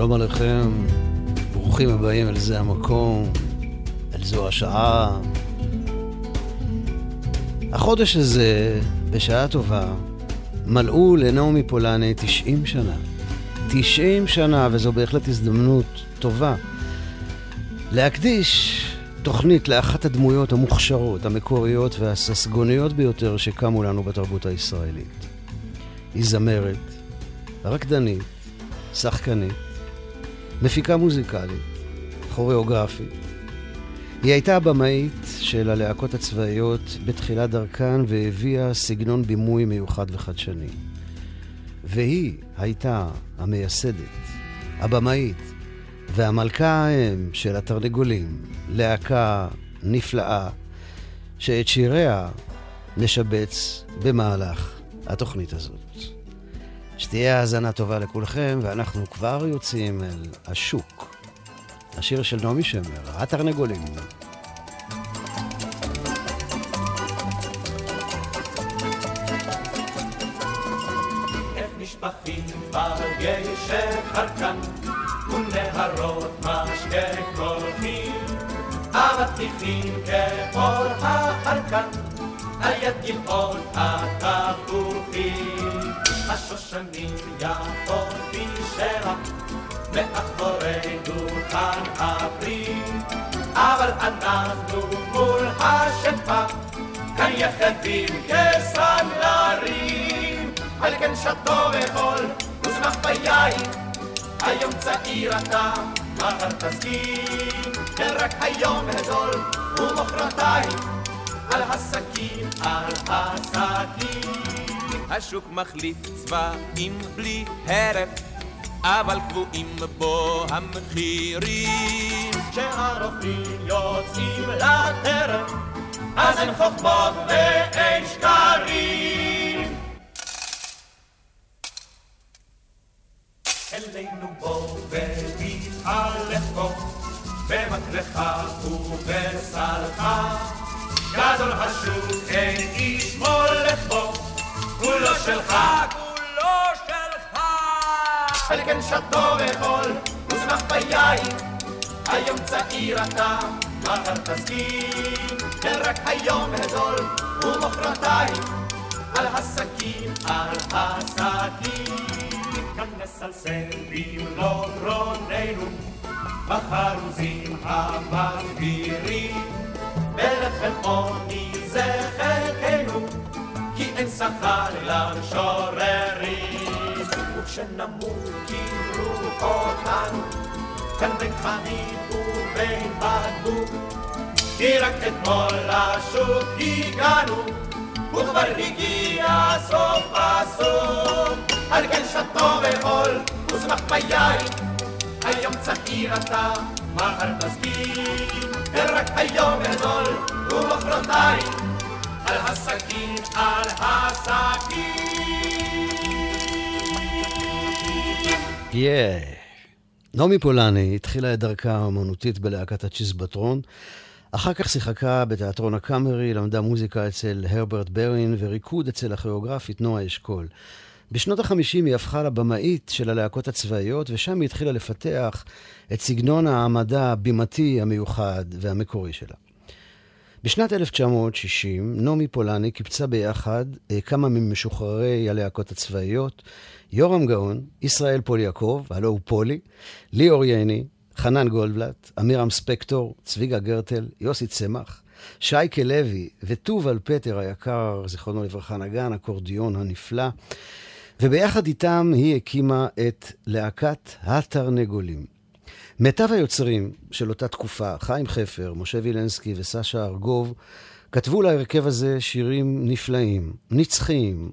שלום עליכם, ברוכים הבאים אל זה המקום, אל זו השעה. החודש הזה, בשעה טובה, מלאו לנעמי פולני 90 שנה. 90 שנה, וזו בהחלט הזדמנות טובה להקדיש תוכנית לאחת הדמויות המוכשרות, המקוריות והססגוניות ביותר שקמו לנו בתרבות הישראלית. היא זמרת, רקדנית, שחקנית, מפיקה מוזיקלית, כוריאוגרפית. היא הייתה הבמאית של הלהקות הצבאיות בתחילת דרכן והביאה סגנון בימוי מיוחד וחדשני. והיא הייתה המייסדת, הבמאית והמלכה האם של התרנגולים, להקה נפלאה שאת שיריה נשבץ במהלך התוכנית הזאת. שתהיה האזנה טובה לכולכם, ואנחנו כבר יוצאים אל השוק. השיר של נעמי שמר, התרנגולים. אבטיחים כאור על יד גבעות התפוחים. השושנים יפות בשלח, מאחורי דוכן הפרי, אבל אנחנו מול השפע, כאן יחדים כסנדלרים, על כן שתו וחול, ושמח ביין, היום צעיר אתה, מחר תסכים, כן רק היום הזול, ומחרתיים, על הסכין, על הסכין. השוק מחליף צבעים בלי הרף, אבל קבועים בו המחירים. כשהרופאים יוצאים לטרף, אז אין חוכמות ואין שקרים. אלינו בוא והתהלך בו, במקלך ובסלך. גדול השוק אין איש מולך בו, כולו שלך, כולו שלך! על כן שתו וחול, ושמח ביין. היום צעיר אתה, מחר תסכים, כן רק היום הזול, ומחרתיים, על הסכין, על הסכין. כאן נסלסל במלוא גרוננו, בחרוזים המגבירים, בלחם עוני שכר למשוררים. וכשנמות קיבלו אותנו, כאן בין חנית ובין בקבוק. כי רק אתמול לשוק הגענו, וכבר הגיע סוף הסוף. על כן שתו וחול, ושמח ביין, היום צעיר אתה, מחר תסכים. רק היום גדול, ומחרתיים על הסכין, על הסכין. יא. נעמי פולני התחילה את דרכה האמנותית בלהקת הצ'יזבטרון, אחר כך שיחקה בתיאטרון הקאמרי, למדה מוזיקה אצל הרברט ברין וריקוד אצל הכוריאוגרפית נועה אשכול. בשנות החמישים היא הפכה לבמאית של הלהקות הצבאיות, ושם היא התחילה לפתח את סגנון העמדה הבימתי המיוחד והמקורי שלה. בשנת 1960, נעמי פולני קיבצה ביחד אה, כמה ממשוחררי הלהקות הצבאיות, יורם גאון, ישראל פול יעקב, הלו הוא פולי, ליאור ייני, חנן גולדבלט, אמירם ספקטור, צביגה גרטל, יוסי צמח, שייקה לוי וטובל פטר היקר, זיכרונו לברכה, נגן, אקורדיון הנפלא. וביחד איתם היא הקימה את להקת התרנגולים. מיטב היוצרים של אותה תקופה, חיים חפר, משה וילנסקי וסשה ארגוב, כתבו להרכב הזה שירים נפלאים, נצחיים,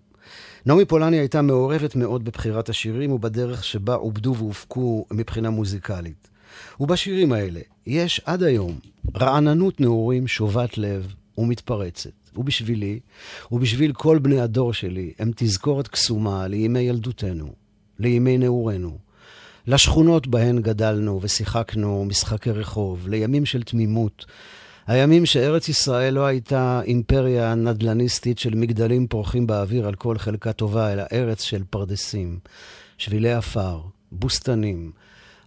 נעמי פולני הייתה מעורבת מאוד בבחירת השירים ובדרך שבה עובדו והופקו מבחינה מוזיקלית. ובשירים האלה יש עד היום רעננות נעורים שובת לב ומתפרצת. ובשבילי, ובשביל כל בני הדור שלי, הם תזכורת קסומה לימי ילדותנו, לימי נעורינו, לשכונות בהן גדלנו ושיחקנו משחקי רחוב, לימים של תמימות, הימים שארץ ישראל לא הייתה אימפריה נדל"ניסטית של מגדלים פורחים באוויר על כל חלקה טובה, אלא ארץ של פרדסים, שבילי עפר, בוסתנים.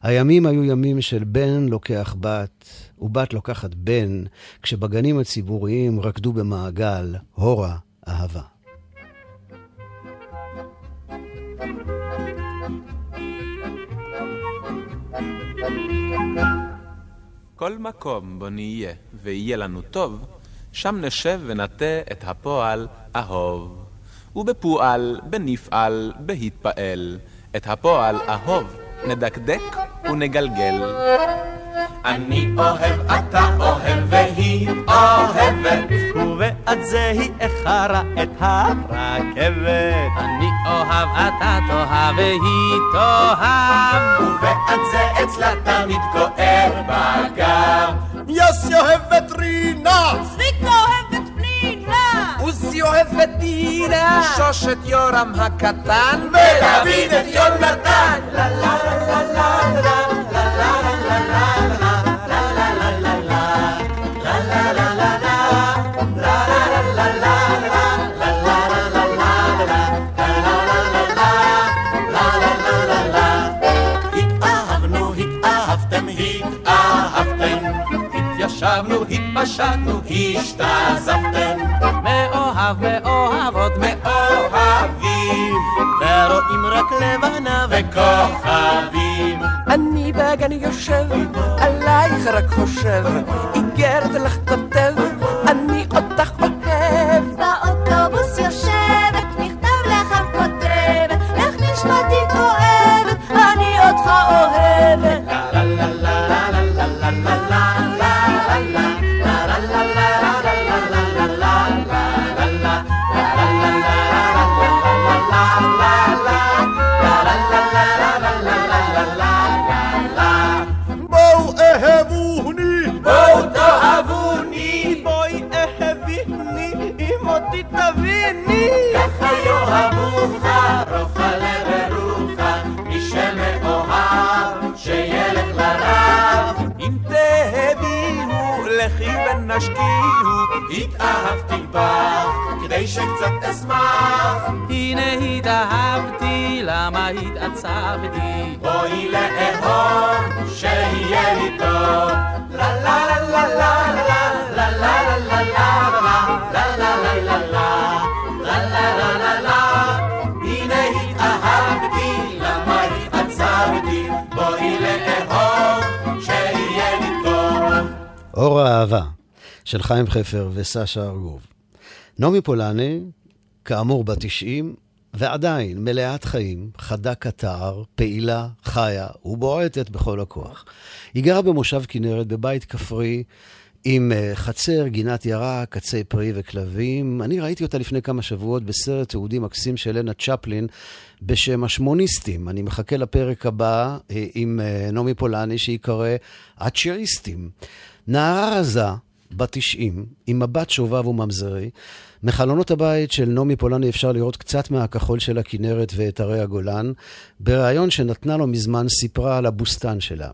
הימים היו ימים של בן לוקח בת, ובת לוקחת בן, כשבגנים הציבוריים רקדו במעגל הורה אהבה. כל מקום בו נהיה ויהיה לנו טוב, שם נשב ונטה את הפועל אהוב. ובפועל, בנפעל, בהתפעל, את הפועל אהוב נדקדק ונגלגל. אני אוהב, אתה אוהב, והיא אוהבת. ובעד זה היא איחרה את הרכבת. אני אוהב, אתה תאהב, והיא תאהב. ובעד זה אצלה תמיד כואב בגב. יוסי אוהב את רינה! צביקה אוהב! עוזי אוהב את דינה! שוש את יורם הקטן! ודוד את יונתן! לה לה לה לה לה לה לה לה לה ישבנו, התפשטנו, השתזפתם, מאוהב, מאוהבות, מאוהבים, ורואים רק לבנה וכוכבים. אני בגן יושב, עלייך רק חושב, איגרת לך כותב, הנה התאהבתי, למה התעצבתי? בואי לאהוב, שיהיה לי טוב. לה לה לה לה לה לה לה לה לה לה לה לה לה לה לה. אור האהבה, של חיים חפר וסשה ארגוב. נעמי פולני, כאמור בת 90, ועדיין מלאת חיים, חדה כתער, פעילה, חיה ובועטת בכל הכוח. היא גרה במושב כנרת בבית כפרי עם אה, חצר, גינת ירק, עצי פרי וכלבים. אני ראיתי אותה לפני כמה שבועות בסרט תיעודי מקסים של לנה צ'פלין בשם השמוניסטים. אני מחכה לפרק הבא אה, עם אה, נעמי פולני שייקרא הצ'ריסטים. נערה רזה, בת 90, עם מבט שובב וממזרי, מחלונות הבית של נעמי פולני אפשר לראות קצת מהכחול של הכנרת ואת הרי הגולן. בריאיון שנתנה לו מזמן סיפרה על הבוסתן שלה.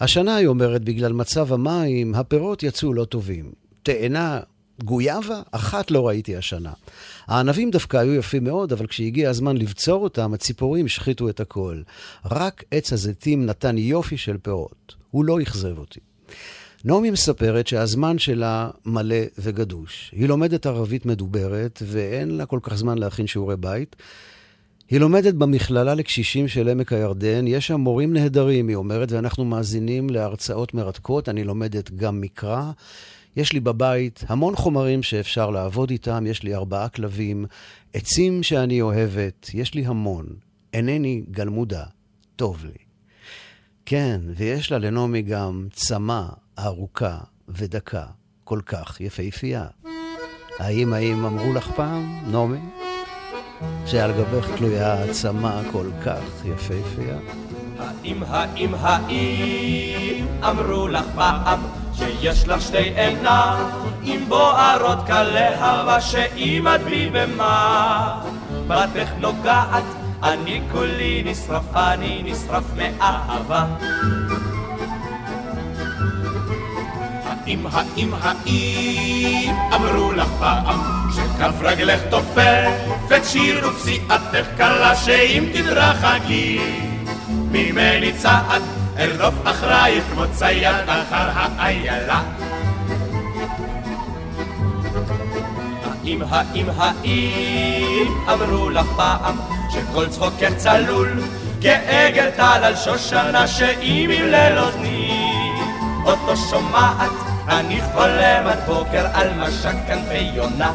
השנה, היא אומרת, בגלל מצב המים, הפירות יצאו לא טובים. תאנה, גויאבה, אחת לא ראיתי השנה. הענבים דווקא היו יפים מאוד, אבל כשהגיע הזמן לבצור אותם, הציפורים השחיתו את הכל. רק עץ הזיתים נתן יופי של פירות. הוא לא אכזב אותי. נעמי מספרת שהזמן שלה מלא וגדוש. היא לומדת ערבית מדוברת, ואין לה כל כך זמן להכין שיעורי בית. היא לומדת במכללה לקשישים של עמק הירדן, יש שם מורים נהדרים, היא אומרת, ואנחנו מאזינים להרצאות מרתקות, אני לומדת גם מקרא. יש לי בבית המון חומרים שאפשר לעבוד איתם, יש לי ארבעה כלבים, עצים שאני אוהבת, יש לי המון. אינני גלמודה, טוב לי. כן, ויש לה לנעמי גם צמא ארוכה ודקה, כל כך יפהפייה. האם האם אמרו לך פעם, נעמי? שעל גבך תלויה העצמה כל כך יפהפייה. האם, האם, האם אמרו לך פעם שיש לך שתי עיניים בוערות כלהבה שאם את בי במה בתך נוגעת אני כולי נשרף, אני נשרף מאהבה האם, האם, האם אמרו לך פעם שכף רגלך תופפת שיר ופסיעתך קלה שאם תדרכי ממני צעד ארדוף אחרייך כמו צייד אחר האיילה. האם, האם, האם אמרו לך פעם שכל צחוקך צלול כעגל טל על שושנה שאם ימלל אוזני אותו שומעת אני חולם עד בוקר על משק כנפי יונה.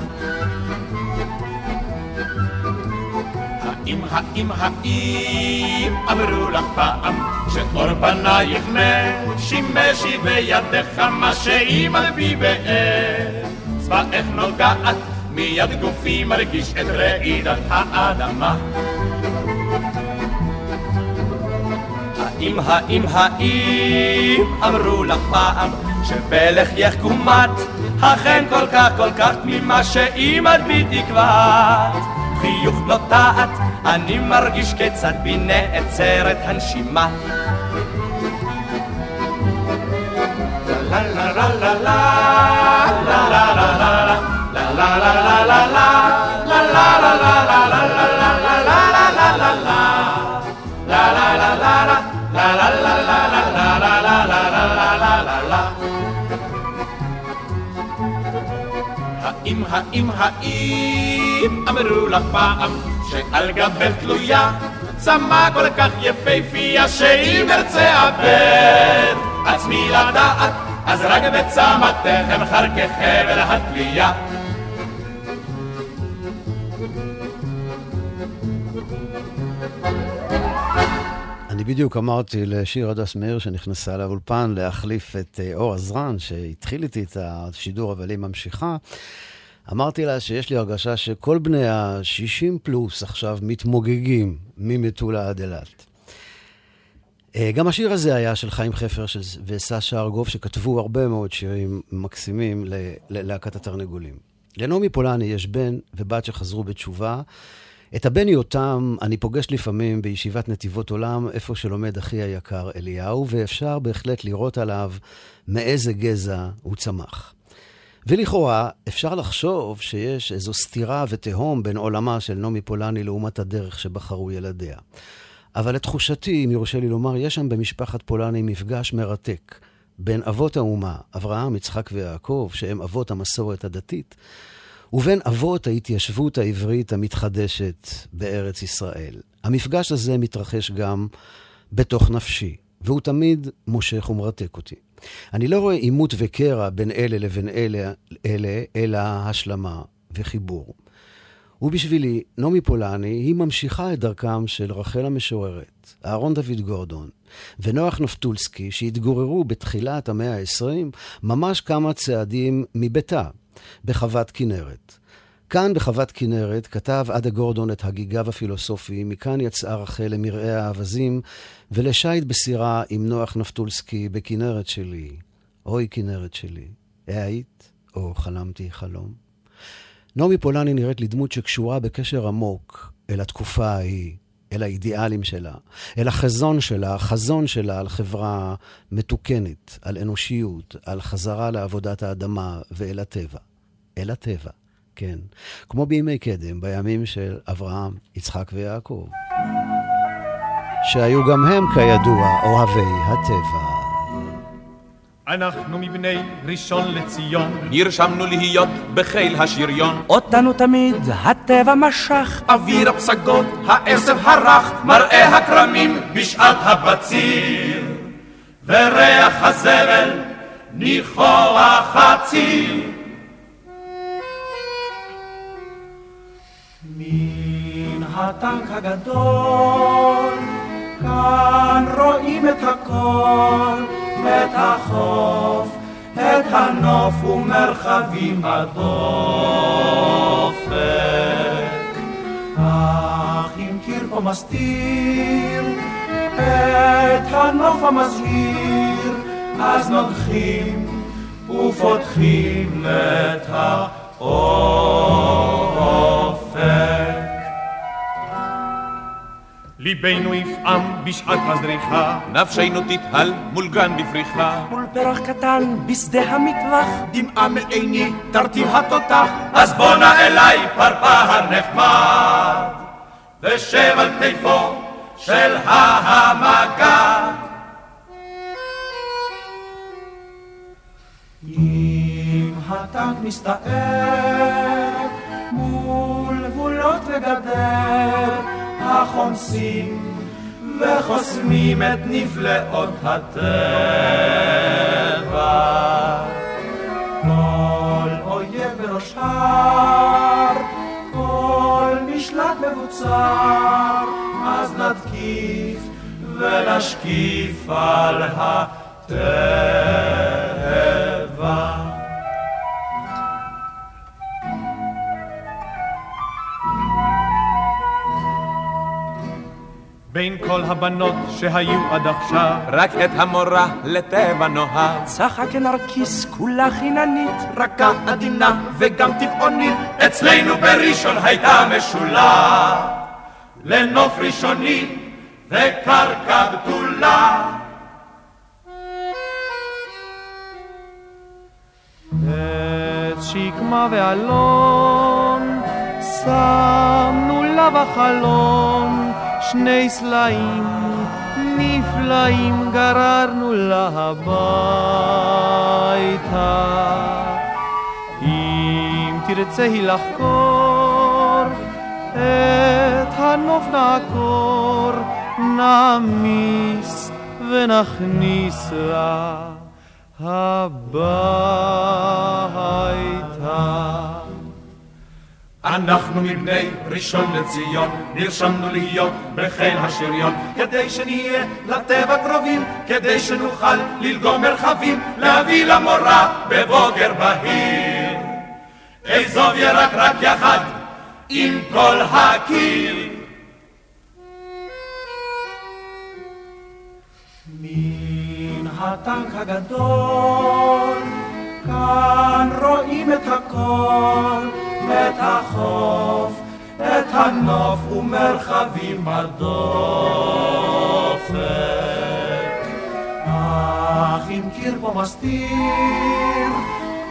האם, האם, האם אמרו לך פעם שאור פנייך משימשי בידך מה שאם על בי באר צבאך נוגעת? מיד גופי מרגיש את רעידת האדמה. האם, האם, האם אמרו לך פעם שבלחייך קומת אכן כל כך כל כך תמימה שאם את בי תקוות חיוך נוטעת אני מרגיש כיצד בי נעצרת הנשימה לה לה לה לה לה לה לה לה לה לה לה לה לה לה לה לה לה האם, האם, האם אמרו לך פעם שעל גבך תלויה צמא כל כך יפהפייה שאם ארצה אבד עצמי לדעת אז רק בצמתך אבחר כחבל התלייה בדיוק אמרתי לשיר הדס מאיר שנכנסה לאולפן להחליף את אה, אור עזרן, שהתחיל איתי את השידור, אבל היא ממשיכה. אמרתי לה שיש לי הרגשה שכל בני ה-60 פלוס עכשיו מתמוגגים ממטולה עד אילת. אה, גם השיר הזה היה של חיים חפר וסשה ארגוב, שכתבו הרבה מאוד שירים מקסימים ללהקת התרנגולים. לנעמי פולני יש בן ובת שחזרו בתשובה. את הבן יותם אני פוגש לפעמים בישיבת נתיבות עולם, איפה שלומד אחי היקר אליהו, ואפשר בהחלט לראות עליו מאיזה גזע הוא צמח. ולכאורה, אפשר לחשוב שיש איזו סתירה ותהום בין עולמה של נעמי פולני לעומת הדרך שבחרו ילדיה. אבל לתחושתי, אם יורשה לי לומר, יש שם במשפחת פולני מפגש מרתק בין אבות האומה, אברהם, יצחק ויעקב, שהם אבות המסורת הדתית, ובין אבות ההתיישבות העברית המתחדשת בארץ ישראל. המפגש הזה מתרחש גם בתוך נפשי, והוא תמיד מושך ומרתק אותי. אני לא רואה עימות וקרע בין אלה לבין אלה, אלה אלא השלמה וחיבור. ובשבילי, נעמי פולני היא ממשיכה את דרכם של רחל המשוררת, אהרון דוד גורדון ונוח נפטולסקי, שהתגוררו בתחילת המאה ה-20, ממש כמה צעדים מביתה, בחוות כנרת. כאן בחוות כנרת כתב עדה גורדון את הגיגיו הפילוסופי, מכאן יצאה רחל למרעה האווזים ולשיט בסירה עם נוח נפטולסקי בכנרת שלי. אוי כנרת שלי, היית או חלמתי חלום? נעמי פולני נראית לי דמות שקשורה בקשר עמוק אל התקופה ההיא, אל האידיאלים שלה, אל החזון שלה, החזון שלה על חברה מתוקנת, על אנושיות, על חזרה לעבודת האדמה ואל הטבע. אל הטבע, כן. כמו בימי קדם, בימים של אברהם, יצחק ויעקב. שהיו גם הם, כידוע, אוהבי הטבע. אנחנו מבני ראשון לציון, נרשמנו להיות בחיל השריון. אותנו תמיד הטבע משך. אוויר הפסגות, העשב הרך, מראה הכרמים בשעת הבציר, וריח הזבל ניחוח הציר. הטנק הגדול, כאן רואים את הכל. את החוף, את הנוף ומרחבים הדופק. מסתיר את הנוף המזהיר, אז נוגחים ופותחים את האופק. ליבנו יפעם בשעת הזריחה, נפשנו תתהל מול גן בפריחה. מול פרח קטן בשדה המטווח, דמעה מעיני תרטיב התותח, אז בואנה אליי פרפר נחמד, ושב על כתפו של המגד. אם הטנק מסתער מול גבולות וגדר, החומסים וחוסמים את נפלאות הטבע. כל אויב בראש הר, כל משלט מבוצר, אז נתקיף ונשקיף על הטבע. בין כל הבנות שהיו עד עכשיו, רק את המורה לטבע נוהג. צחה כנרקיס כולה חיננית, רכה עדינה וגם טבעונית, אצלנו בראשון הייתה משולה, לנוף ראשוני וקרקע בתולה. את שקמה ואלון שמנו לה בחלון שני סלעים נפלאים גררנו לה הביתה. אם תרצה היא לחקור את הנוף נעקור, נעמיס ונכניס לה הביתה. אנחנו מבני ראשון לציון, נרשמנו להיות בחיל השריון, כדי שנהיה לטבע קרובים, כדי שנוכל ללגום מרחבים, להביא למורה בבוגר בהיר. אזוב ירק רק יחד עם כל הקיר. מן הטנק הגדול, כאן רואים את הכל. את החוף, את הנוף ומרחבים בדופק. אך אם קיר פה מסתיר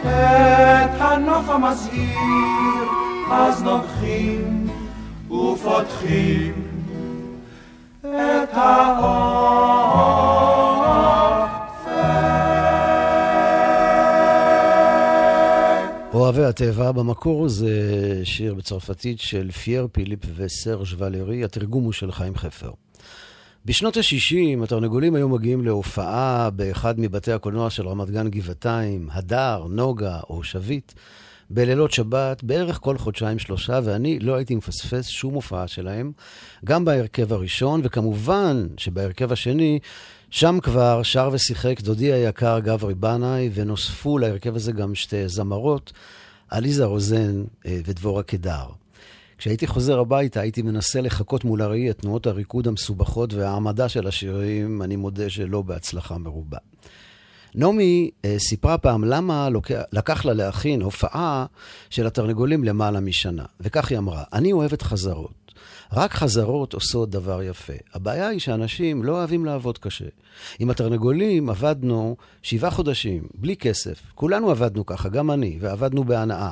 את הנוף המזהיר, אז נוגחים ופותחים את האור. אוהבי הטבע, במקור זה שיר בצרפתית של פייר פיליפ וסרג' ולרי, התרגום הוא של חיים חפר. בשנות ה-60 התרנגולים היו מגיעים להופעה באחד מבתי הקולנוע של רמת גן גבעתיים, הדר, נוגה או שביט, בלילות שבת, בערך כל חודשיים-שלושה, ואני לא הייתי מפספס שום הופעה שלהם, גם בהרכב הראשון, וכמובן שבהרכב השני, שם כבר שר ושיחק דודי היקר גברי בנאי, ונוספו להרכב הזה גם שתי זמרות, עליזה רוזן אה, ודבורה קדר. כשהייתי חוזר הביתה, הייתי מנסה לחקות מול הראי את תנועות הריקוד המסובכות והעמדה של השירים, אני מודה שלא בהצלחה מרובה. נעמי אה, סיפרה פעם למה לקח לה להכין הופעה של התרנגולים למעלה משנה. וכך היא אמרה, אני אוהבת חזרות. רק חזרות עושות דבר יפה. הבעיה היא שאנשים לא אוהבים לעבוד קשה. עם התרנגולים עבדנו שבעה חודשים, בלי כסף. כולנו עבדנו ככה, גם אני, ועבדנו בהנאה.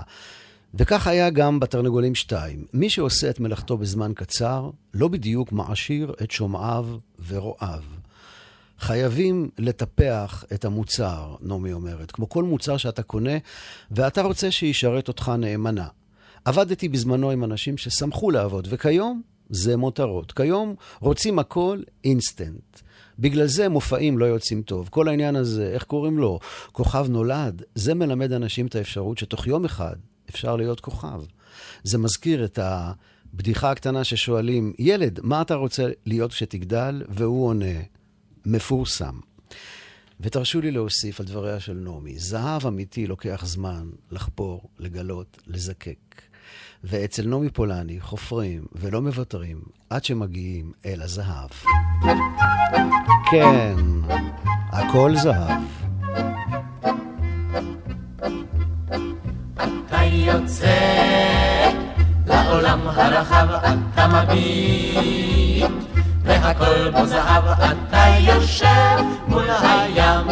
וכך היה גם בתרנגולים 2. מי שעושה את מלאכתו בזמן קצר, לא בדיוק מעשיר את שומעיו ורועיו. חייבים לטפח את המוצר, נעמי אומרת, כמו כל מוצר שאתה קונה, ואתה רוצה שישרת אותך נאמנה. עבדתי בזמנו עם אנשים ששמחו לעבוד, וכיום זה מותרות. כיום רוצים הכל אינסטנט. בגלל זה מופעים לא יוצאים טוב. כל העניין הזה, איך קוראים לו? כוכב נולד, זה מלמד אנשים את האפשרות שתוך יום אחד אפשר להיות כוכב. זה מזכיר את הבדיחה הקטנה ששואלים, ילד, מה אתה רוצה להיות כשתגדל? והוא עונה, מפורסם. ותרשו לי להוסיף על דבריה של נעמי, זהב אמיתי לוקח זמן לחפור, לגלות, לזקק. ואצל נעמי פולני חופרים ולא מוותרים עד שמגיעים אל הזהב. כן, הכל זהב. אתה יוצא לעולם הרחב, אתה מביט, והכל בו זהב, אתה יושב מול הים,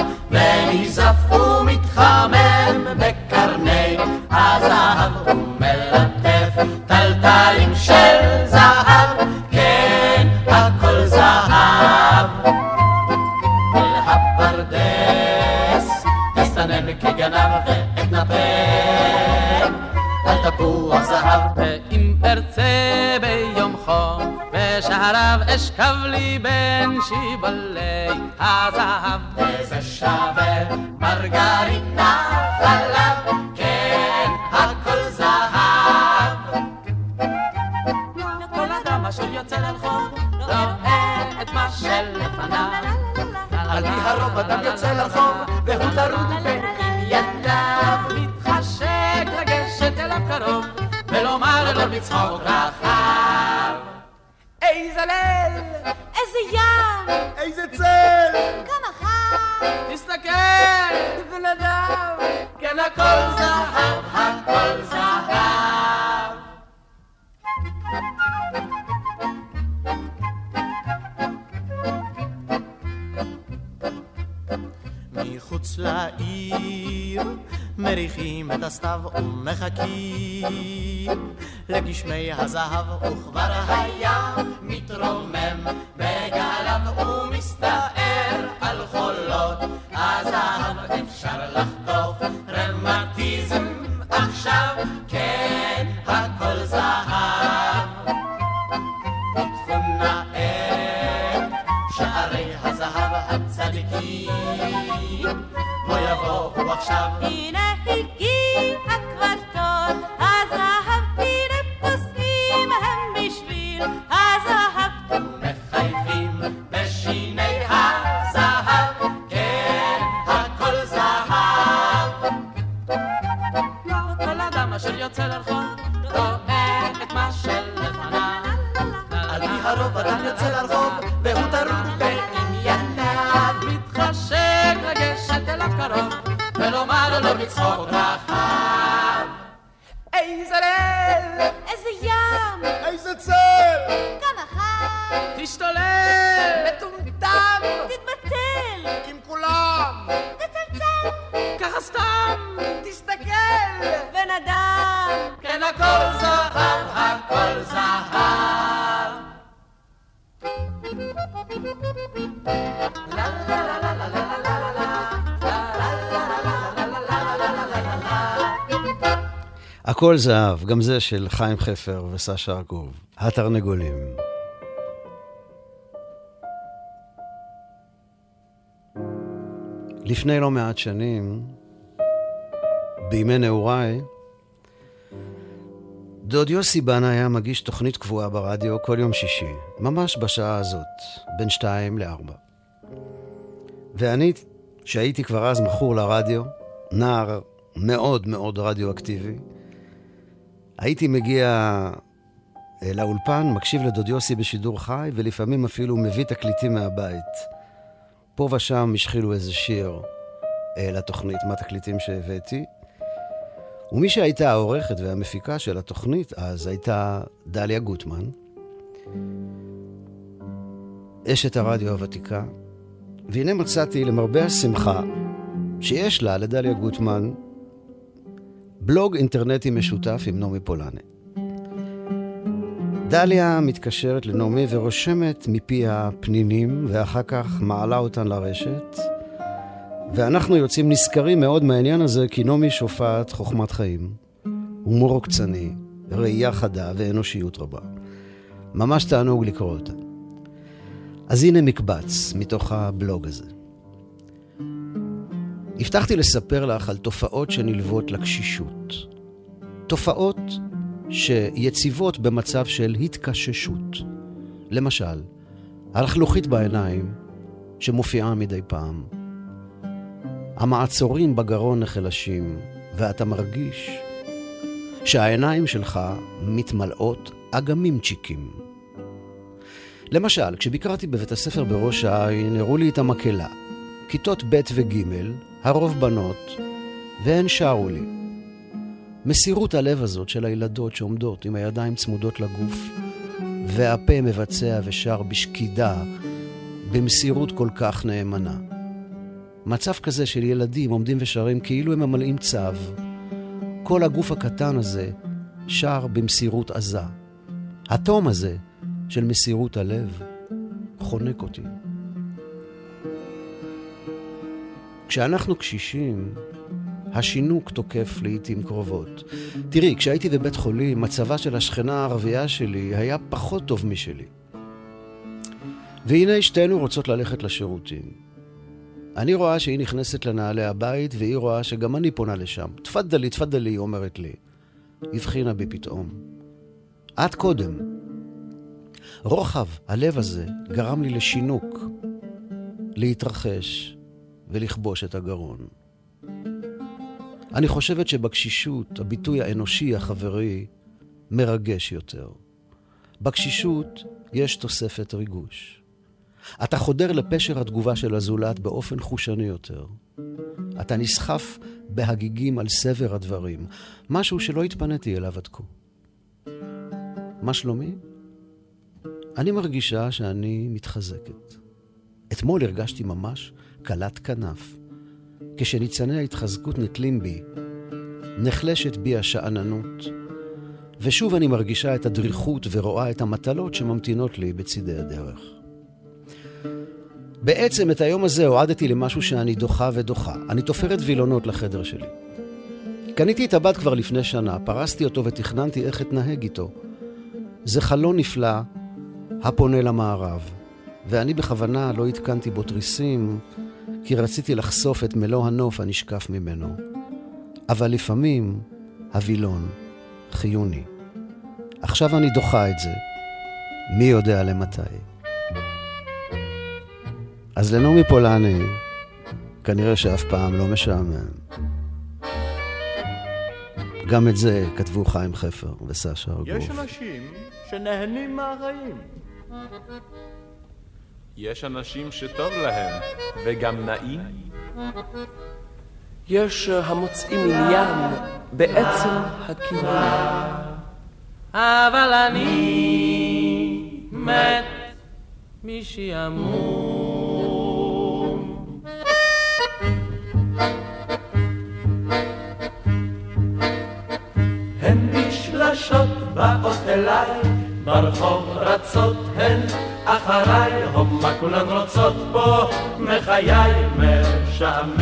בשעריו אשכב לי בין שיבולי שערי הזהב הצדיקים. בוא יבואו עכשיו. הנה הכל זהב, גם זה של חיים חפר וסשה ארגוב. התרנגולים. לפני לא מעט שנים, בימי נעוריי, דוד יוסי בנה היה מגיש תוכנית קבועה ברדיו כל יום שישי, ממש בשעה הזאת, בין שתיים לארבע. ואני, שהייתי כבר אז מכור לרדיו, נער מאוד מאוד רדיואקטיבי, הייתי מגיע אה, לאולפן, מקשיב לדוד יוסי בשידור חי, ולפעמים אפילו מביא תקליטים מהבית. פה ושם השחילו איזה שיר אה, לתוכנית מהתקליטים שהבאתי. ומי שהייתה העורכת והמפיקה של התוכנית אז הייתה דליה גוטמן, אשת הרדיו הוותיקה, והנה מצאתי למרבה השמחה שיש לה, לדליה גוטמן, בלוג אינטרנטי משותף עם נעמי פולני. דליה מתקשרת לנעמי ורושמת מפיה פנינים, ואחר כך מעלה אותן לרשת, ואנחנו יוצאים נשכרים מאוד מהעניין הזה, כי נעמי שופעת חוכמת חיים, הומור עוקצני, ראייה חדה ואנושיות רבה. ממש תענוג לקרוא אותה. אז הנה מקבץ מתוך הבלוג הזה. הבטחתי לספר לך על תופעות שנלוות לקשישות. תופעות שיציבות במצב של התקששות. למשל, הלכלוכית בעיניים שמופיעה מדי פעם. המעצורים בגרון נחלשים, ואתה מרגיש שהעיניים שלך מתמלאות אגמימצ'יקים. למשל, כשביקרתי בבית הספר בראש העין, הראו לי את המקהלה. כיתות ב' וג', הרוב בנות, והן שרו לי. מסירות הלב הזאת של הילדות שעומדות עם הידיים צמודות לגוף, והפה מבצע ושר בשקידה, במסירות כל כך נאמנה. מצב כזה של ילדים עומדים ושרים כאילו הם ממלאים צו. כל הגוף הקטן הזה שר במסירות עזה. התום הזה של מסירות הלב חונק אותי. כשאנחנו קשישים, השינוק תוקף לעיתים קרובות. תראי, כשהייתי בבית חולים, מצבה של השכנה הערבייה שלי היה פחות טוב משלי. והנה שתינו רוצות ללכת לשירותים. אני רואה שהיא נכנסת לנעלי הבית, והיא רואה שגם אני פונה לשם. תפדלי, תפדלי, היא אומרת לי. הבחינה בי פתאום. את קודם. רוחב הלב הזה גרם לי לשינוק, להתרחש ולכבוש את הגרון. אני חושבת שבקשישות הביטוי האנושי החברי מרגש יותר. בקשישות יש תוספת ריגוש. אתה חודר לפשר התגובה של הזולת באופן חושני יותר. אתה נסחף בהגיגים על סבר הדברים, משהו שלא התפניתי אליו עד כה. מה שלומי? אני מרגישה שאני מתחזקת. אתמול הרגשתי ממש קלת כנף. כשניצני ההתחזקות נתלים בי, נחלשת בי השאננות, ושוב אני מרגישה את הדריכות ורואה את המטלות שממתינות לי בצידי הדרך. בעצם את היום הזה הועדתי למשהו שאני דוחה ודוחה. אני תופרת וילונות לחדר שלי. קניתי את הבד כבר לפני שנה, פרסתי אותו ותכננתי איך אתנהג איתו. זה חלון נפלא הפונה למערב, ואני בכוונה לא התקנתי בו תריסים, כי רציתי לחשוף את מלוא הנוף הנשקף ממנו. אבל לפעמים הווילון חיוני. עכשיו אני דוחה את זה, מי יודע למתי. אז לנעמי פולני, כנראה שאף פעם לא משעמם. גם את זה כתבו חיים חפר וסשה ארגוף. יש אנשים שנהנים מהחיים. יש אנשים שטוב להם, וגם נעים. יש המוצאים עניין בעצם הקיום. אבל אני מת משעמום. הן בשלשות באות אליי, ברחוב רצות הן אחריי, הומה כולן רוצות בו, מחיי משעמם.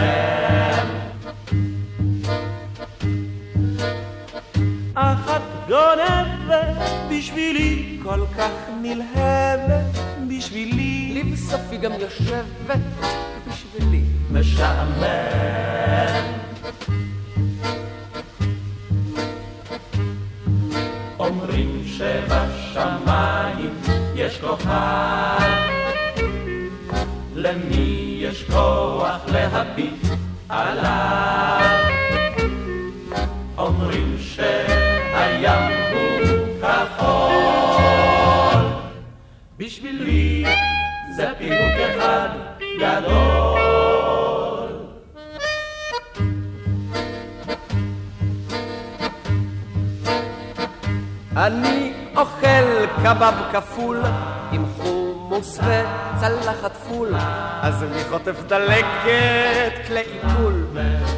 אחת גונבת בשבילי, כל כך נלהבת בשבילי, לבסוף היא גם יושבת בשבילי. משעמם. אומרים שבשמיים יש כוכב, למי יש כוח להביט עליו? אומרים שהים הוא כחול, בשבילי זה פירוק אחד גדול. אני אוכל קבב כפול עם חומוס וצלחת פול, אז אני חוטף דלקת כלי עיכול.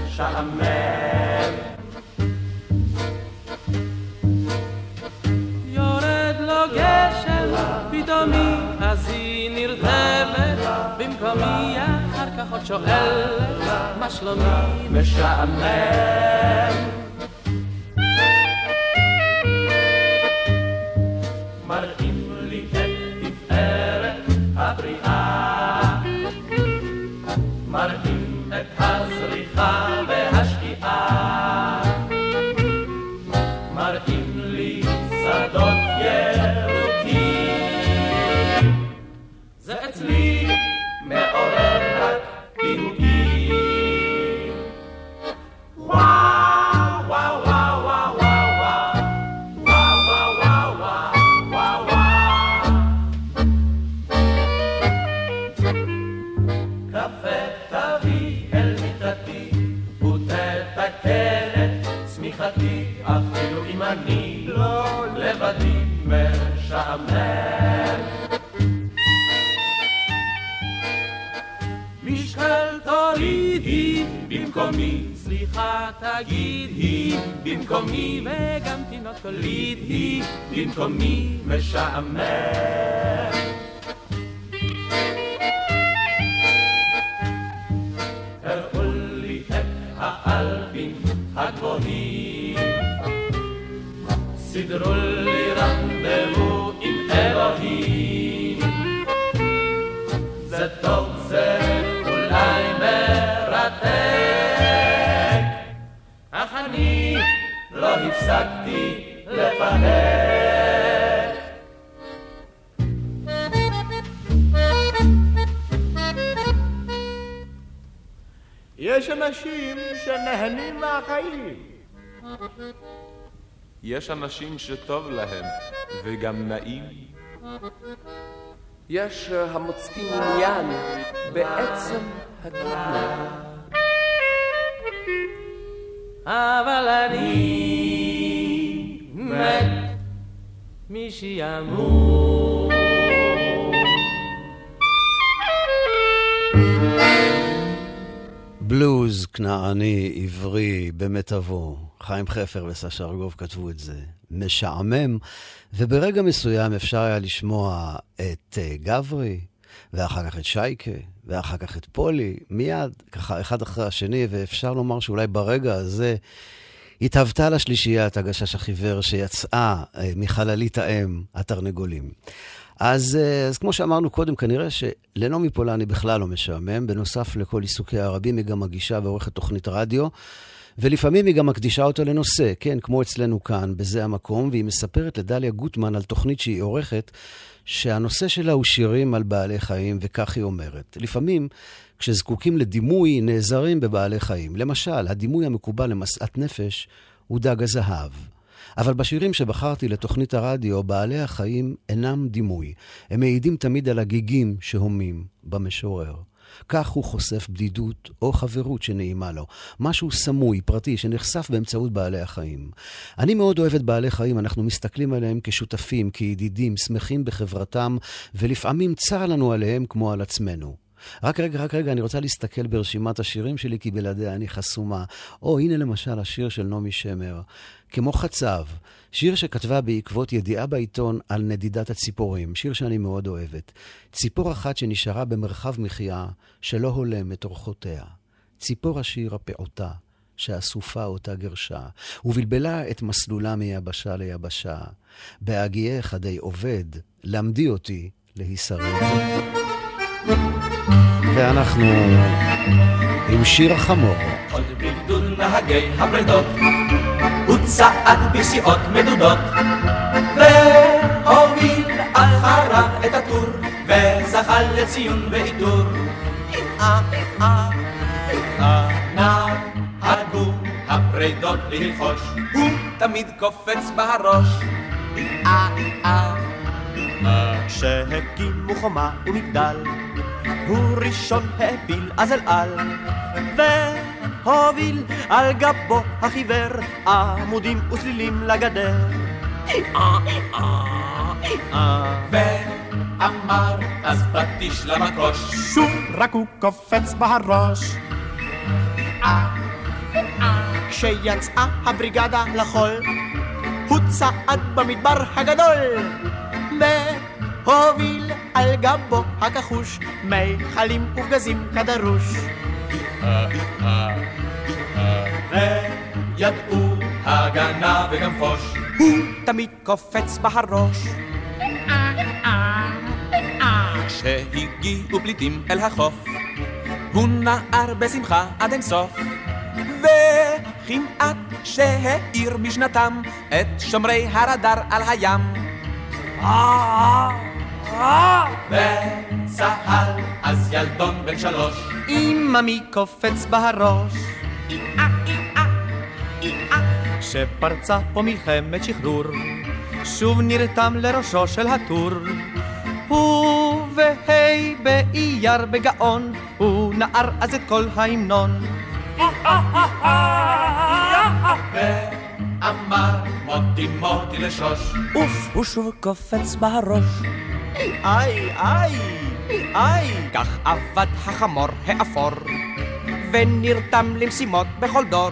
משעמם. יורד לו גשם פתאומי, אז היא נרטבת במקומי, אחר כך עוד שואלת מה שלומי. משעמם. במקומי, סליחה תגיד היא במקומי, וגם תינוק תוליד היא במקומי משעמם. הפסקתי לפהק. יש אנשים שנהנים מהחיים. יש אנשים שטוב להם, וגם נעים. יש המוצאים עניין בעצם הקיום. אבל אני מת משעמום. בלוז כנעני עברי במיטבו. חיים חפר וסשה ארגוב כתבו את זה. משעמם, וברגע מסוים אפשר היה לשמוע את uh, גברי, ואחר כך את שייקה, ואחר כך את פולי, מיד, ככה אחד אחרי השני, ואפשר לומר שאולי ברגע הזה התהוותה לשלישיית הגשש החיוור שיצאה uh, מחללית האם, התרנגולים. אז, uh, אז כמו שאמרנו קודם, כנראה שלנעמי פולני בכלל לא משעמם. בנוסף לכל עיסוקיה הרבים, היא גם מגישה ועורכת תוכנית רדיו. ולפעמים היא גם מקדישה אותו לנושא, כן, כמו אצלנו כאן, בזה המקום, והיא מספרת לדליה גוטמן על תוכנית שהיא עורכת, שהנושא שלה הוא שירים על בעלי חיים, וכך היא אומרת. לפעמים, כשזקוקים לדימוי, נעזרים בבעלי חיים. למשל, הדימוי המקובל למשאת נפש הוא דג הזהב. אבל בשירים שבחרתי לתוכנית הרדיו, בעלי החיים אינם דימוי. הם מעידים תמיד על הגיגים שהומים במשורר. כך הוא חושף בדידות או חברות שנעימה לו. משהו סמוי, פרטי, שנחשף באמצעות בעלי החיים. אני מאוד אוהב את בעלי חיים, אנחנו מסתכלים עליהם כשותפים, כידידים, שמחים בחברתם, ולפעמים צר לנו עליהם כמו על עצמנו. רק רגע, רק רגע, אני רוצה להסתכל ברשימת השירים שלי, כי בלעדיה אני חסומה. או, הנה למשל השיר של נעמי שמר, כמו חצב, שיר שכתבה בעקבות ידיעה בעיתון על נדידת הציפורים, שיר שאני מאוד אוהבת. ציפור אחת שנשארה במרחב מחיה שלא הולם את אורחותיה. ציפור השיר הפעוטה, שאסופה אותה גרשה, ובלבלה את מסלולה מיבשה ליבשה. בהגיעי חדי עובד, למדי אותי להישרד. ואנחנו עם שיר החמור. עוד בגדוד נהגי הפרדות, צעד בסיעות מדודות, והוביל אחריו את הטור, וזכה לציון ועיטור. נהגו הפרדות ללחוש, הוא תמיד קופץ בראש. כשהקימו חומה ומגדל, הוא ראשון העפיל אז אל על, והוביל על גבו החיוור עמודים וסלילים לגדר. ואמר אז פטיש למקוש, שוב רק הוא קופץ בראש. כשיצאה הבריגדה לחול, הוא צעד במדבר הגדול, והוביל על גבו הכחוש מיכלים ופגזים כדרוש. וידעו הגנה וגם פוש. הוא תמיד קופץ בראש. כשהגיעו פליטים אל החוף, הוא נער בשמחה עד אין סוף. וכמעט שהאיר משנתם את שומרי הרדאר על הים. וצהל אז ילדון בן שלוש, אמא קופץ בראש. כשפרצה פה מלחמת שחרור, שוב נרתם לראשו של הטור. ובהי באייר בגאון, הוא נער אז את כל ההמנון. ואמר מוטי מוטי לשוש. אוף, הוא שוב קופץ בראש. איי, איי, איי. כך עבד החמור האפור, ונרתם למשימות בכל דור.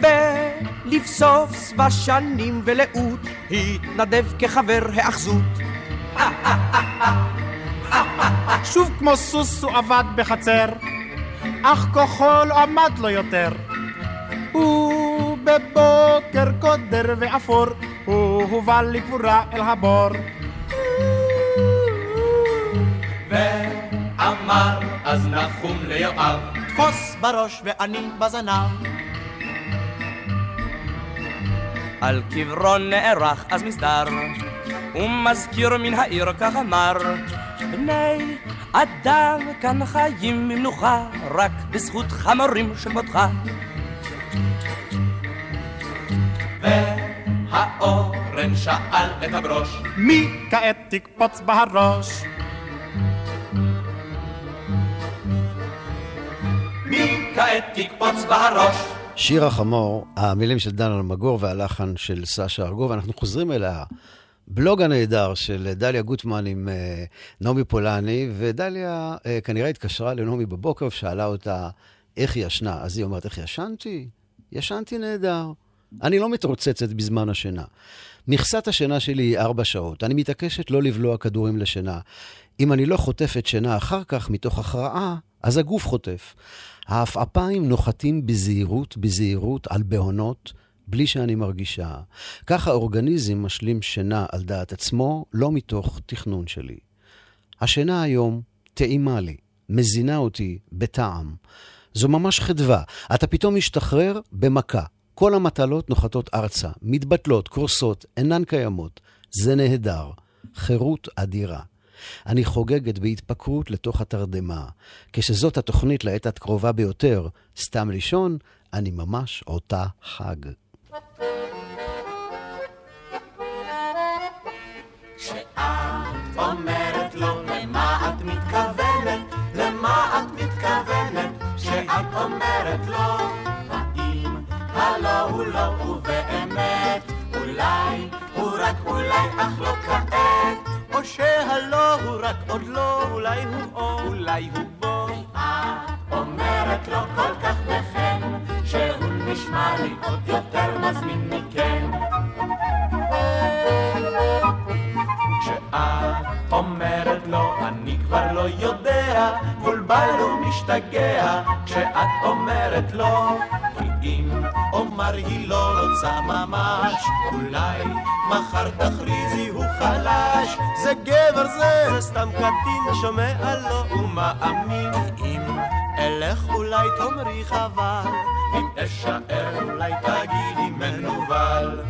ולבסוף שבע שנים ולאות, התנדב כחבר האחזות. שוב כמו סוס הוא עבד בחצר, אך כוחו לא עמד לו יותר. הוא בבוקר קודר ואפור, הוא הובא לקבורה אל הבור. ואמר אז נחום ליואב, תפוס בראש ואני בזנב. על קברו נערך אז מסדר, ומזכיר מן העיר כך אמר, בני אדם כאן חיים במנוחה, רק בזכות חמורים של מותך. והאורן שאל את הברוש, מי כעת תקפוץ בהראש? מי כעת תקפוץ בראש? שיר החמור, המילים של דן אלמגור והלחן של סשה ארגוב, אנחנו חוזרים אל הבלוג הנהדר של דליה גוטמן עם uh, נעמי פולני, ודליה uh, כנראה התקשרה לנעמי בבוקר ושאלה אותה איך היא ישנה. אז היא אומרת, איך ישנתי? ישנתי נהדר. אני לא מתרוצצת בזמן השינה. מכסת השינה שלי היא ארבע שעות. אני מתעקשת לא לבלוע כדורים לשינה. אם אני לא חוטפת שינה אחר כך מתוך הכרעה, אז הגוף חוטף. העפעפיים נוחתים בזהירות, בזהירות, על בהונות, בלי שאני מרגישה. כך האורגניזם משלים שינה על דעת עצמו, לא מתוך תכנון שלי. השינה היום טעימה לי, מזינה אותי בטעם. זו ממש חדווה. אתה פתאום משתחרר במכה. כל המטלות נוחתות ארצה, מתבטלות, קורסות, אינן קיימות. זה נהדר. חירות אדירה. אני חוגגת בהתפקרות לתוך התרדמה. כשזאת התוכנית לעת הקרובה ביותר, סתם לישון, אני ממש אותה חג. כשאת אומרת לו למה את מתכוונת, כשאת אומרת לו, הלא הוא לא ובאמת, אולי הוא רק אולי אך לא כעת, או שהלא הוא רק עוד לא, אולי הוא או אולי הוא בו. את אומרת לו כל כך בחן, שהוא נשמע לי עוד יותר מזמין מכן. כשאת אומרת לו, אני כבר לא יודע, מבולבל ומשתגע, כשאת אומרת לו, אם אומר היא לא רוצה ממש, אולי מחר תכריזי הוא חלש, זה גבר זה, זה סתם קטין שומע לו ומאמין, אם אלך אולי תאמרי חבל, אם אשאר אולי תגידי מנוול.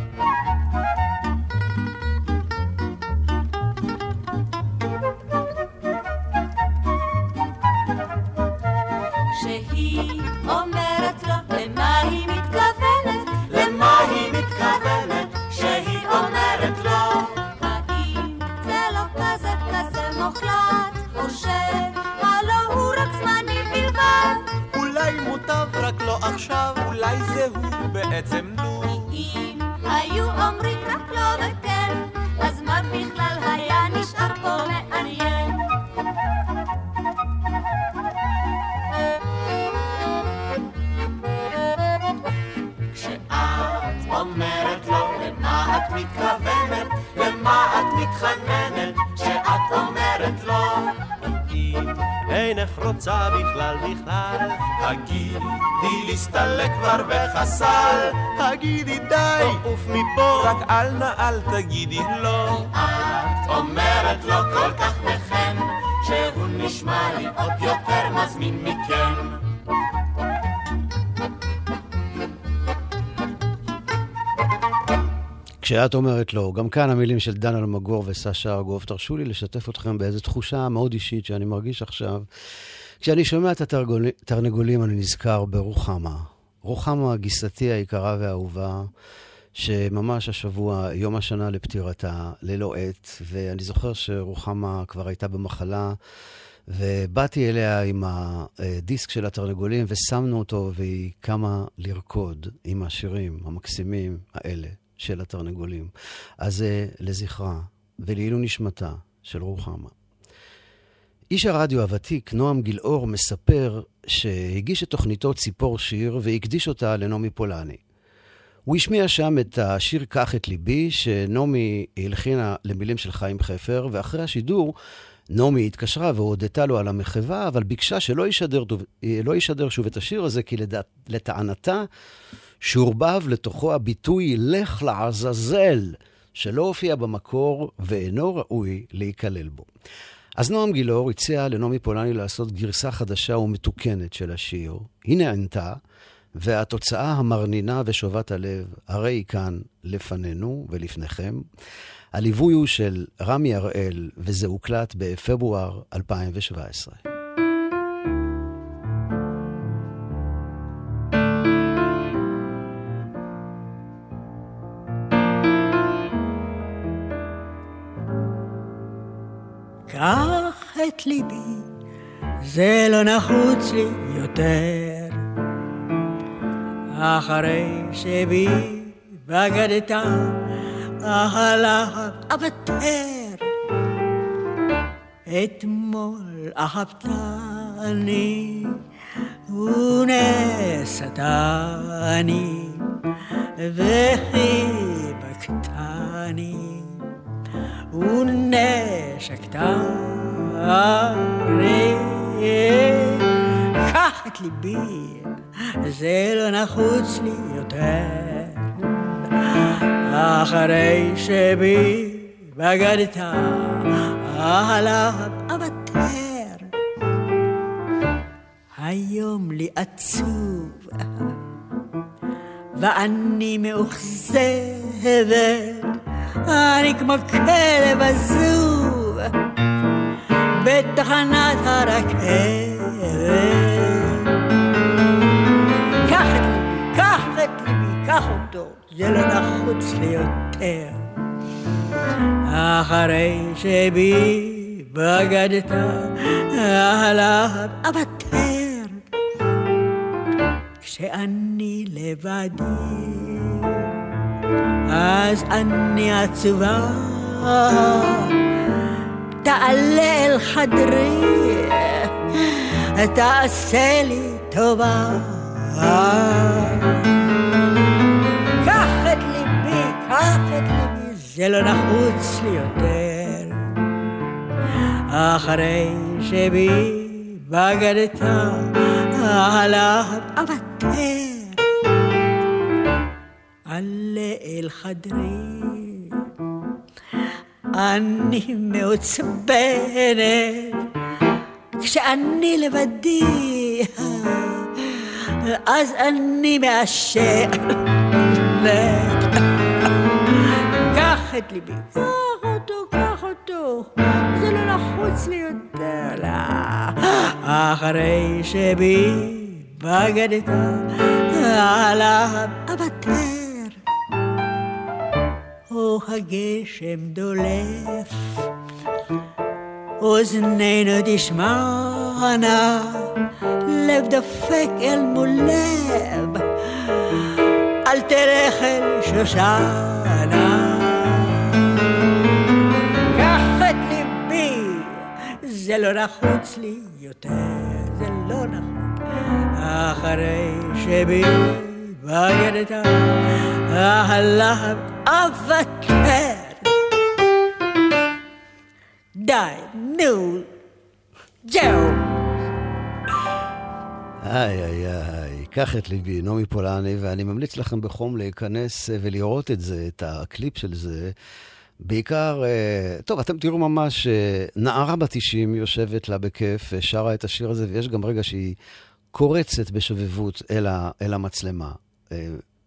לא עכשיו, אולי זהו בעצם לו. אם היו אומרים רק לא וכן, אז מה בכלל היה נשאר פה מעניין? כשאת אומרת לו למה את מתכוונת, למה את מתחננת, כשאת אומרת לו אינך רוצה בכלל בכלל, הגידי להסתלק כבר וחסל, הגידי די, עוף מפה, רק אל נא אל תגידי לא. את אומרת לו כל כך בחן, שהוא נשמע לי עוד יותר מזמין מכן. כשאת אומרת לו, גם כאן המילים של דן אלמגור וסשה ארגוב, תרשו לי לשתף אתכם באיזו תחושה מאוד אישית שאני מרגיש עכשיו. כשאני שומע את התרנגולים, אני נזכר ברוחמה. רוחמה, גיסתי היקרה והאהובה, שממש השבוע, יום השנה לפטירתה, ללא עת, ואני זוכר שרוחמה כבר הייתה במחלה, ובאתי אליה עם הדיסק של התרנגולים, ושמנו אותו, והיא קמה לרקוד עם השירים המקסימים האלה. של התרנגולים. אז זה לזכרה ולעילוי נשמתה של רוחמה. איש הרדיו הוותיק, נועם גילאור, מספר שהגיש את תוכניתו ציפור שיר והקדיש אותה לנעמי פולני. הוא השמיע שם את השיר "קח את ליבי", שנעמי הלחינה למילים של חיים חפר, ואחרי השידור נעמי התקשרה והודתה לו על המחווה, אבל ביקשה שלא ישדר, לא ישדר שוב את השיר הזה, כי לדעת, לטענתה שורבב לתוכו הביטוי "לך לעזאזל", שלא הופיע במקור ואינו ראוי להיכלל בו. אז נועם גילאור הציע לנעמי פולני לעשות גרסה חדשה ומתוקנת של השיר. היא נענתה, והתוצאה המרנינה ושובת הלב, הרי היא כאן לפנינו ולפניכם. הליווי הוא של רמי הראל, וזה הוקלט בפברואר 2017. את ליבי, זה לא נחוץ לי יותר. אחרי שבי בגדת, אהלה אוותר. אתמול אהבתני ונסתני וחיבקתני ונשקתני קח את ליבי, זה לא נחוץ לי יותר. אחרי שבי בגדת עליו אוותר. היום לי עצוב, ואני מאוכזבת, אני כמו כלב עזוב בתחנת הרכבת. קח את ליבי, קח את ליבי, קח אותו, זה לא נחוץ לי יותר. אחרי שבי בגדת עליו אוותר. כשאני לבדי, אז אני עצובה. תעלה אל חדרי, תעשה לי טובה. קח את ליבי, קח את ליבי, זה לא נחוץ לי יותר. אחרי שבי בגדת עליו אוותר. עלה אל חדרי, אני מעוצבנת, כשאני לבדי, אז אני מעשנת. קח את ליבי, קח אותו, קח אותו, זה לא נחוץ לי יותר. אחרי שבי בגדת עליו אוותר. או הגשם דולף, אוזנינו תשמענה, לב דופק אל מול לב, אל תלך אל שושנה. קח את ליבי, זה לא נחוץ לי יותר, זה לא נחוץ. אחרי שבי בגדת עליו אוותר. די, נו, זהו. איי, איי, איי, קח את ליבי, נעמי פולני, ואני ממליץ לכם בחום להיכנס אה, ולראות את זה, את הקליפ של זה. בעיקר, אה, טוב, אתם תראו ממש, אה, נערה בת 90 יושבת לה בכיף, שרה את השיר הזה, ויש גם רגע שהיא קורצת בשובבות אל המצלמה.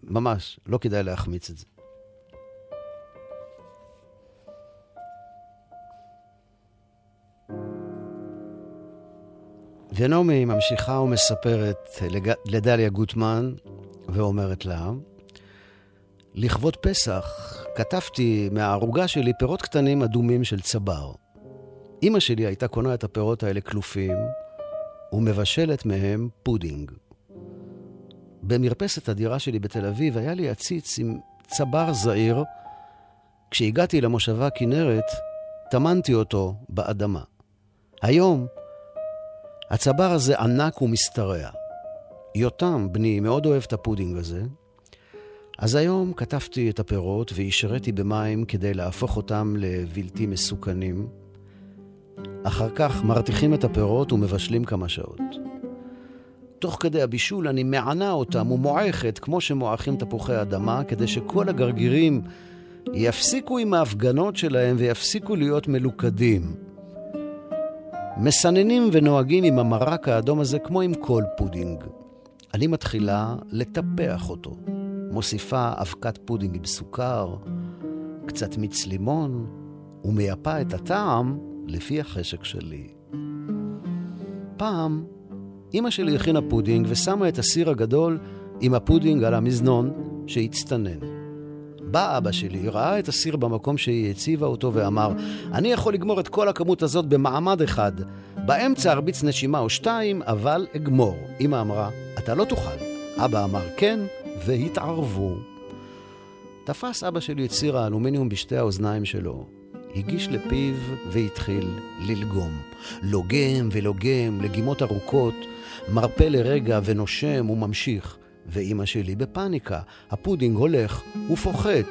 ממש, לא כדאי להחמיץ את זה. ונעמי ממשיכה ומספרת לדליה גוטמן ואומרת לה, לכבוד פסח קטפתי מהערוגה שלי פירות קטנים אדומים של צבר. אימא שלי הייתה קונה את הפירות האלה קלופים ומבשלת מהם פודינג. במרפסת הדירה שלי בתל אביב היה לי עציץ עם צבר זעיר. כשהגעתי למושבה כנרת, טמנתי אותו באדמה. היום, הצבר הזה ענק ומשתרע. יותם, בני, מאוד אוהב את הפודינג הזה, אז היום קטפתי את הפירות והשריתי במים כדי להפוך אותם לבלתי מסוכנים. אחר כך מרתיחים את הפירות ומבשלים כמה שעות. תוך כדי הבישול אני מענה אותם ומועכת כמו שמועכים תפוחי אדמה, כדי שכל הגרגירים יפסיקו עם ההפגנות שלהם ויפסיקו להיות מלוכדים. מסננים ונוהגים עם המרק האדום הזה כמו עם כל פודינג. אני מתחילה לטפח אותו. מוסיפה אבקת פודינג עם סוכר, קצת מיץ לימון, ומייפה את הטעם לפי החשק שלי. פעם, אמא שלי הכינה פודינג ושמה את הסיר הגדול עם הפודינג על המזנון שיצטנן. בא אבא שלי, ראה את הסיר במקום שהיא הציבה אותו ואמר, אני יכול לגמור את כל הכמות הזאת במעמד אחד. באמצע ארביץ נשימה או שתיים, אבל אגמור. אמא אמרה, אתה לא תוכל. אבא אמר, כן, והתערבו. תפס אבא שלי את סיר האלומיניום בשתי האוזניים שלו, הגיש לפיו והתחיל ללגום. לוגם ולוגם, לגימות ארוכות, מרפה לרגע ונושם וממשיך. ואימא שלי בפאניקה, הפודינג הולך ופוחת.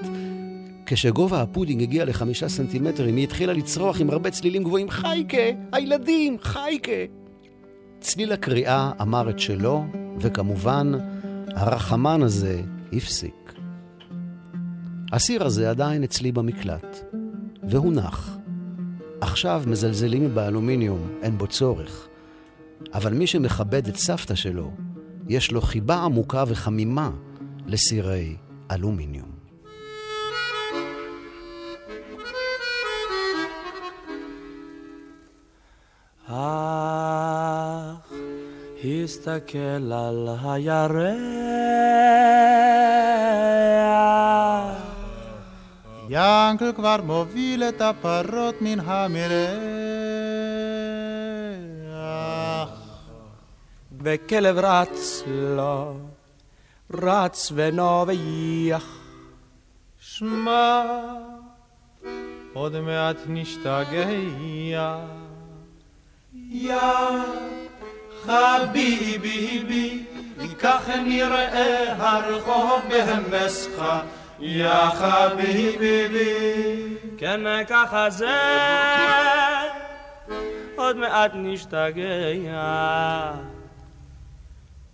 כשגובה הפודינג הגיע לחמישה סנטימטרים, היא התחילה לצרוח עם הרבה צלילים גבוהים, חייקה, הילדים, חייקה. צליל הקריאה אמר את שלו, וכמובן, הרחמן הזה הפסיק. הסיר הזה עדיין אצלי במקלט, מונח. עכשיו מזלזלים באלומיניום, אין בו צורך. אבל מי שמכבד את סבתא שלו, יש לו חיבה עמוקה וחמימה לסירי אלומיניום. אך הסתכל על הירח ינקל כבר מוביל את הפרות מן המרח וכלב רץ לו, רץ ונובח. שמע, עוד מעט נשתגע. יא חביבי, כך נראה הרחוב בהמסך, יא חביבי. כן, ככה זה, עוד מעט נשתגע.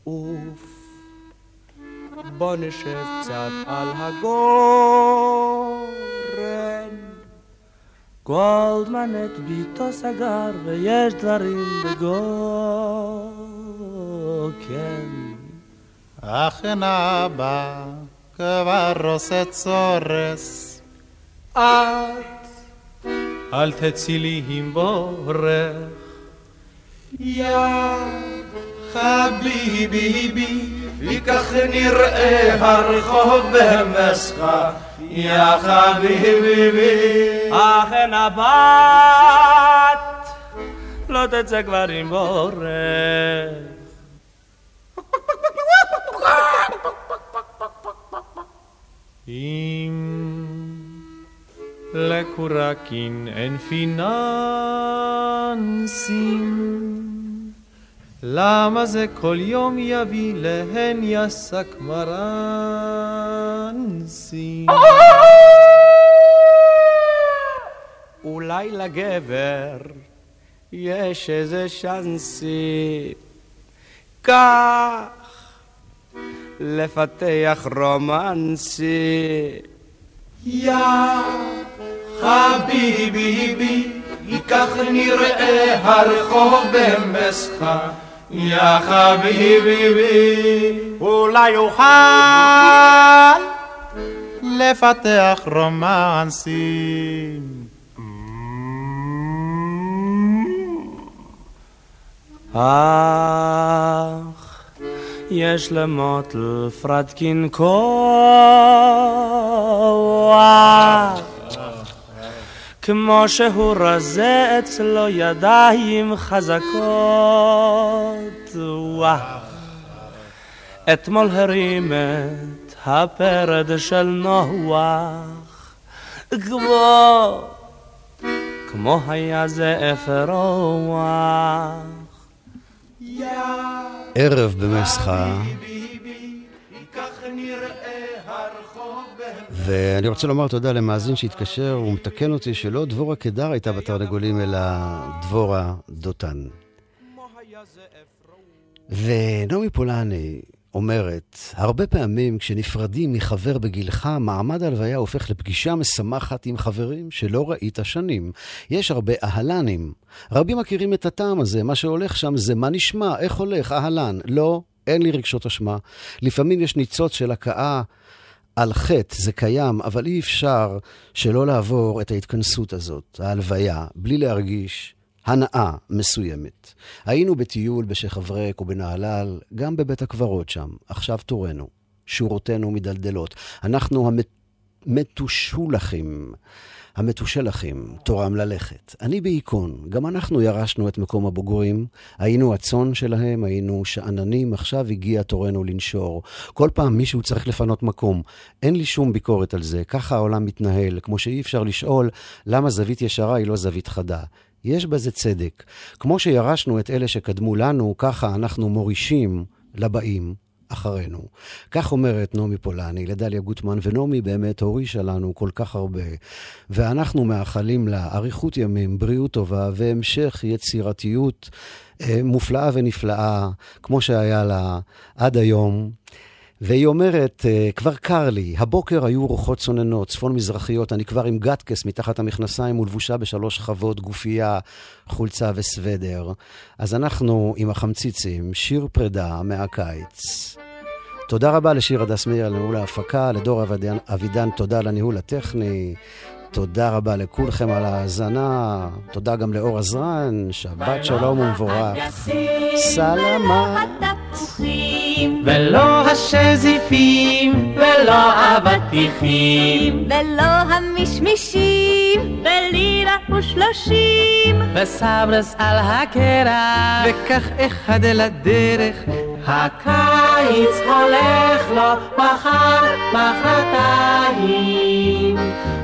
אוף, בוא נשב קצת על הגורן. גולדמן את ביתו סגר ויש דברים בגוקן. אכן אבא כבר עושה צורס. את אל תצאי לי עם בורך. יא חביבי, וכך נראה הרחוב במסחה, יא חביבי. אכן הבת לא תצא כבר עם בורך. אם לקורקין אין פיננסים למה זה כל יום יביא להן יסק מרנסים? אולי לגבר יש איזה שאנסי. כך לפתח רומנסי. יא חביבי, כך נראה הרחוב במסחה יא חביבי. אולי אוכל לפתח רומנסים. אך יש למוטל פרדקין כוח כמו שהוא רזה אצלו ידיים חזקות. וואו. אתמול הרים את הפרד של נוח. כמו כמו היה זה אפרוח. ערב במסחא, ואני רוצה לומר תודה למאזין שהתקשר ומתקן אותי שלא דבורה קדר הייתה בתרנגולים, אלא דבורה דותן. ונעמי פולני אומרת, הרבה פעמים כשנפרדים מחבר בגילך, מעמד הלוויה הופך לפגישה משמחת עם חברים שלא ראית שנים. יש הרבה אהלנים. רבים מכירים את הטעם הזה, מה שהולך שם זה מה נשמע, איך הולך, אהלן. לא, אין לי רגשות אשמה. לפעמים יש ניצוץ של הכאה. על חטא זה קיים, אבל אי אפשר שלא לעבור את ההתכנסות הזאת, ההלוויה, בלי להרגיש הנאה מסוימת. היינו בטיול בשכברק ובנהלל, גם בבית הקברות שם. עכשיו תורנו. שורותינו מדלדלות. אנחנו המתושולחים. המתושלחים, תורם ללכת. אני בהיכון, גם אנחנו ירשנו את מקום הבוגרים, היינו הצאן שלהם, היינו שאננים, עכשיו הגיע תורנו לנשור. כל פעם מישהו צריך לפנות מקום. אין לי שום ביקורת על זה, ככה העולם מתנהל, כמו שאי אפשר לשאול למה זווית ישרה היא לא זווית חדה. יש בזה צדק. כמו שירשנו את אלה שקדמו לנו, ככה אנחנו מורישים לבאים אחרינו. כך אומרת נעמי פולני לדליה גוטמן, ונעמי באמת הורישה לנו כל כך הרבה. ואנחנו מאחלים לה אריכות ימים, בריאות טובה והמשך יצירתיות אה, מופלאה ונפלאה, כמו שהיה לה עד היום. והיא אומרת, אה, כבר קר לי, הבוקר היו רוחות צוננות, צפון-מזרחיות, אני כבר עם גטקס מתחת המכנסיים ולבושה בשלוש שכבות, גופייה, חולצה וסוודר. אז אנחנו עם החמציצים, שיר פרידה מהקיץ. תודה רבה לשיר הדס מאיר על ניהול ההפקה, לדור אבידן תודה על הניהול הטכני. תודה רבה לכולכם על ההאזנה, תודה גם לאור עזרן, שבת שלום ומבורך. סלמה. ולא השזיפים, ולא אבטיחים, ולא המשמישים, בלילה ושלושים, וסברס על הקרח, וכך אחד אל הדרך, הקיץ הולך לו מחר, מחרתיים,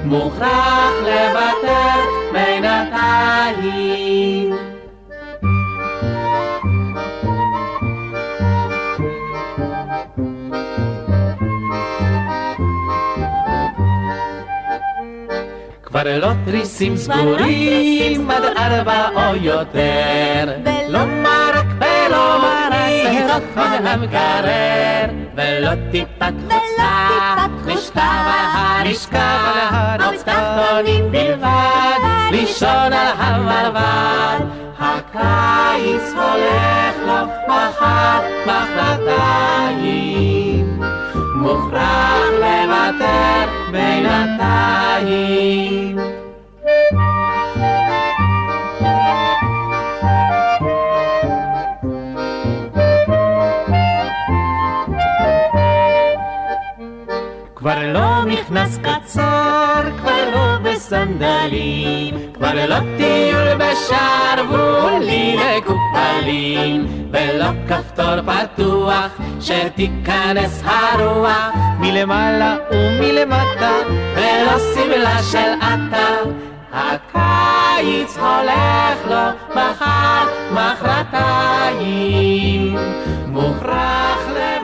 מוכרח לוותר בינתיים. כבר לא תריסים סגורים עד ארבע או יותר, לא מרק ורוחון המקרר, ולא טיפת חוצה, נשכב על הרשקה, עוד תחתונים בלבד, לישון על המרבד. הקיץ הולך לו מחר, מחרתיים. מוכרח לוותר בינתיים. כבר לא נכנס קצר, כבר לא בסנדלים, כבר לא טיול בשרוולים מקופלים, ולא כפתור פתוח שתיכנס הרוח מלמעלה ומלמטה, ולא שמלה של עטה. הקיץ הולך לו מחר, מחרתיים, מוכרח בינתיים.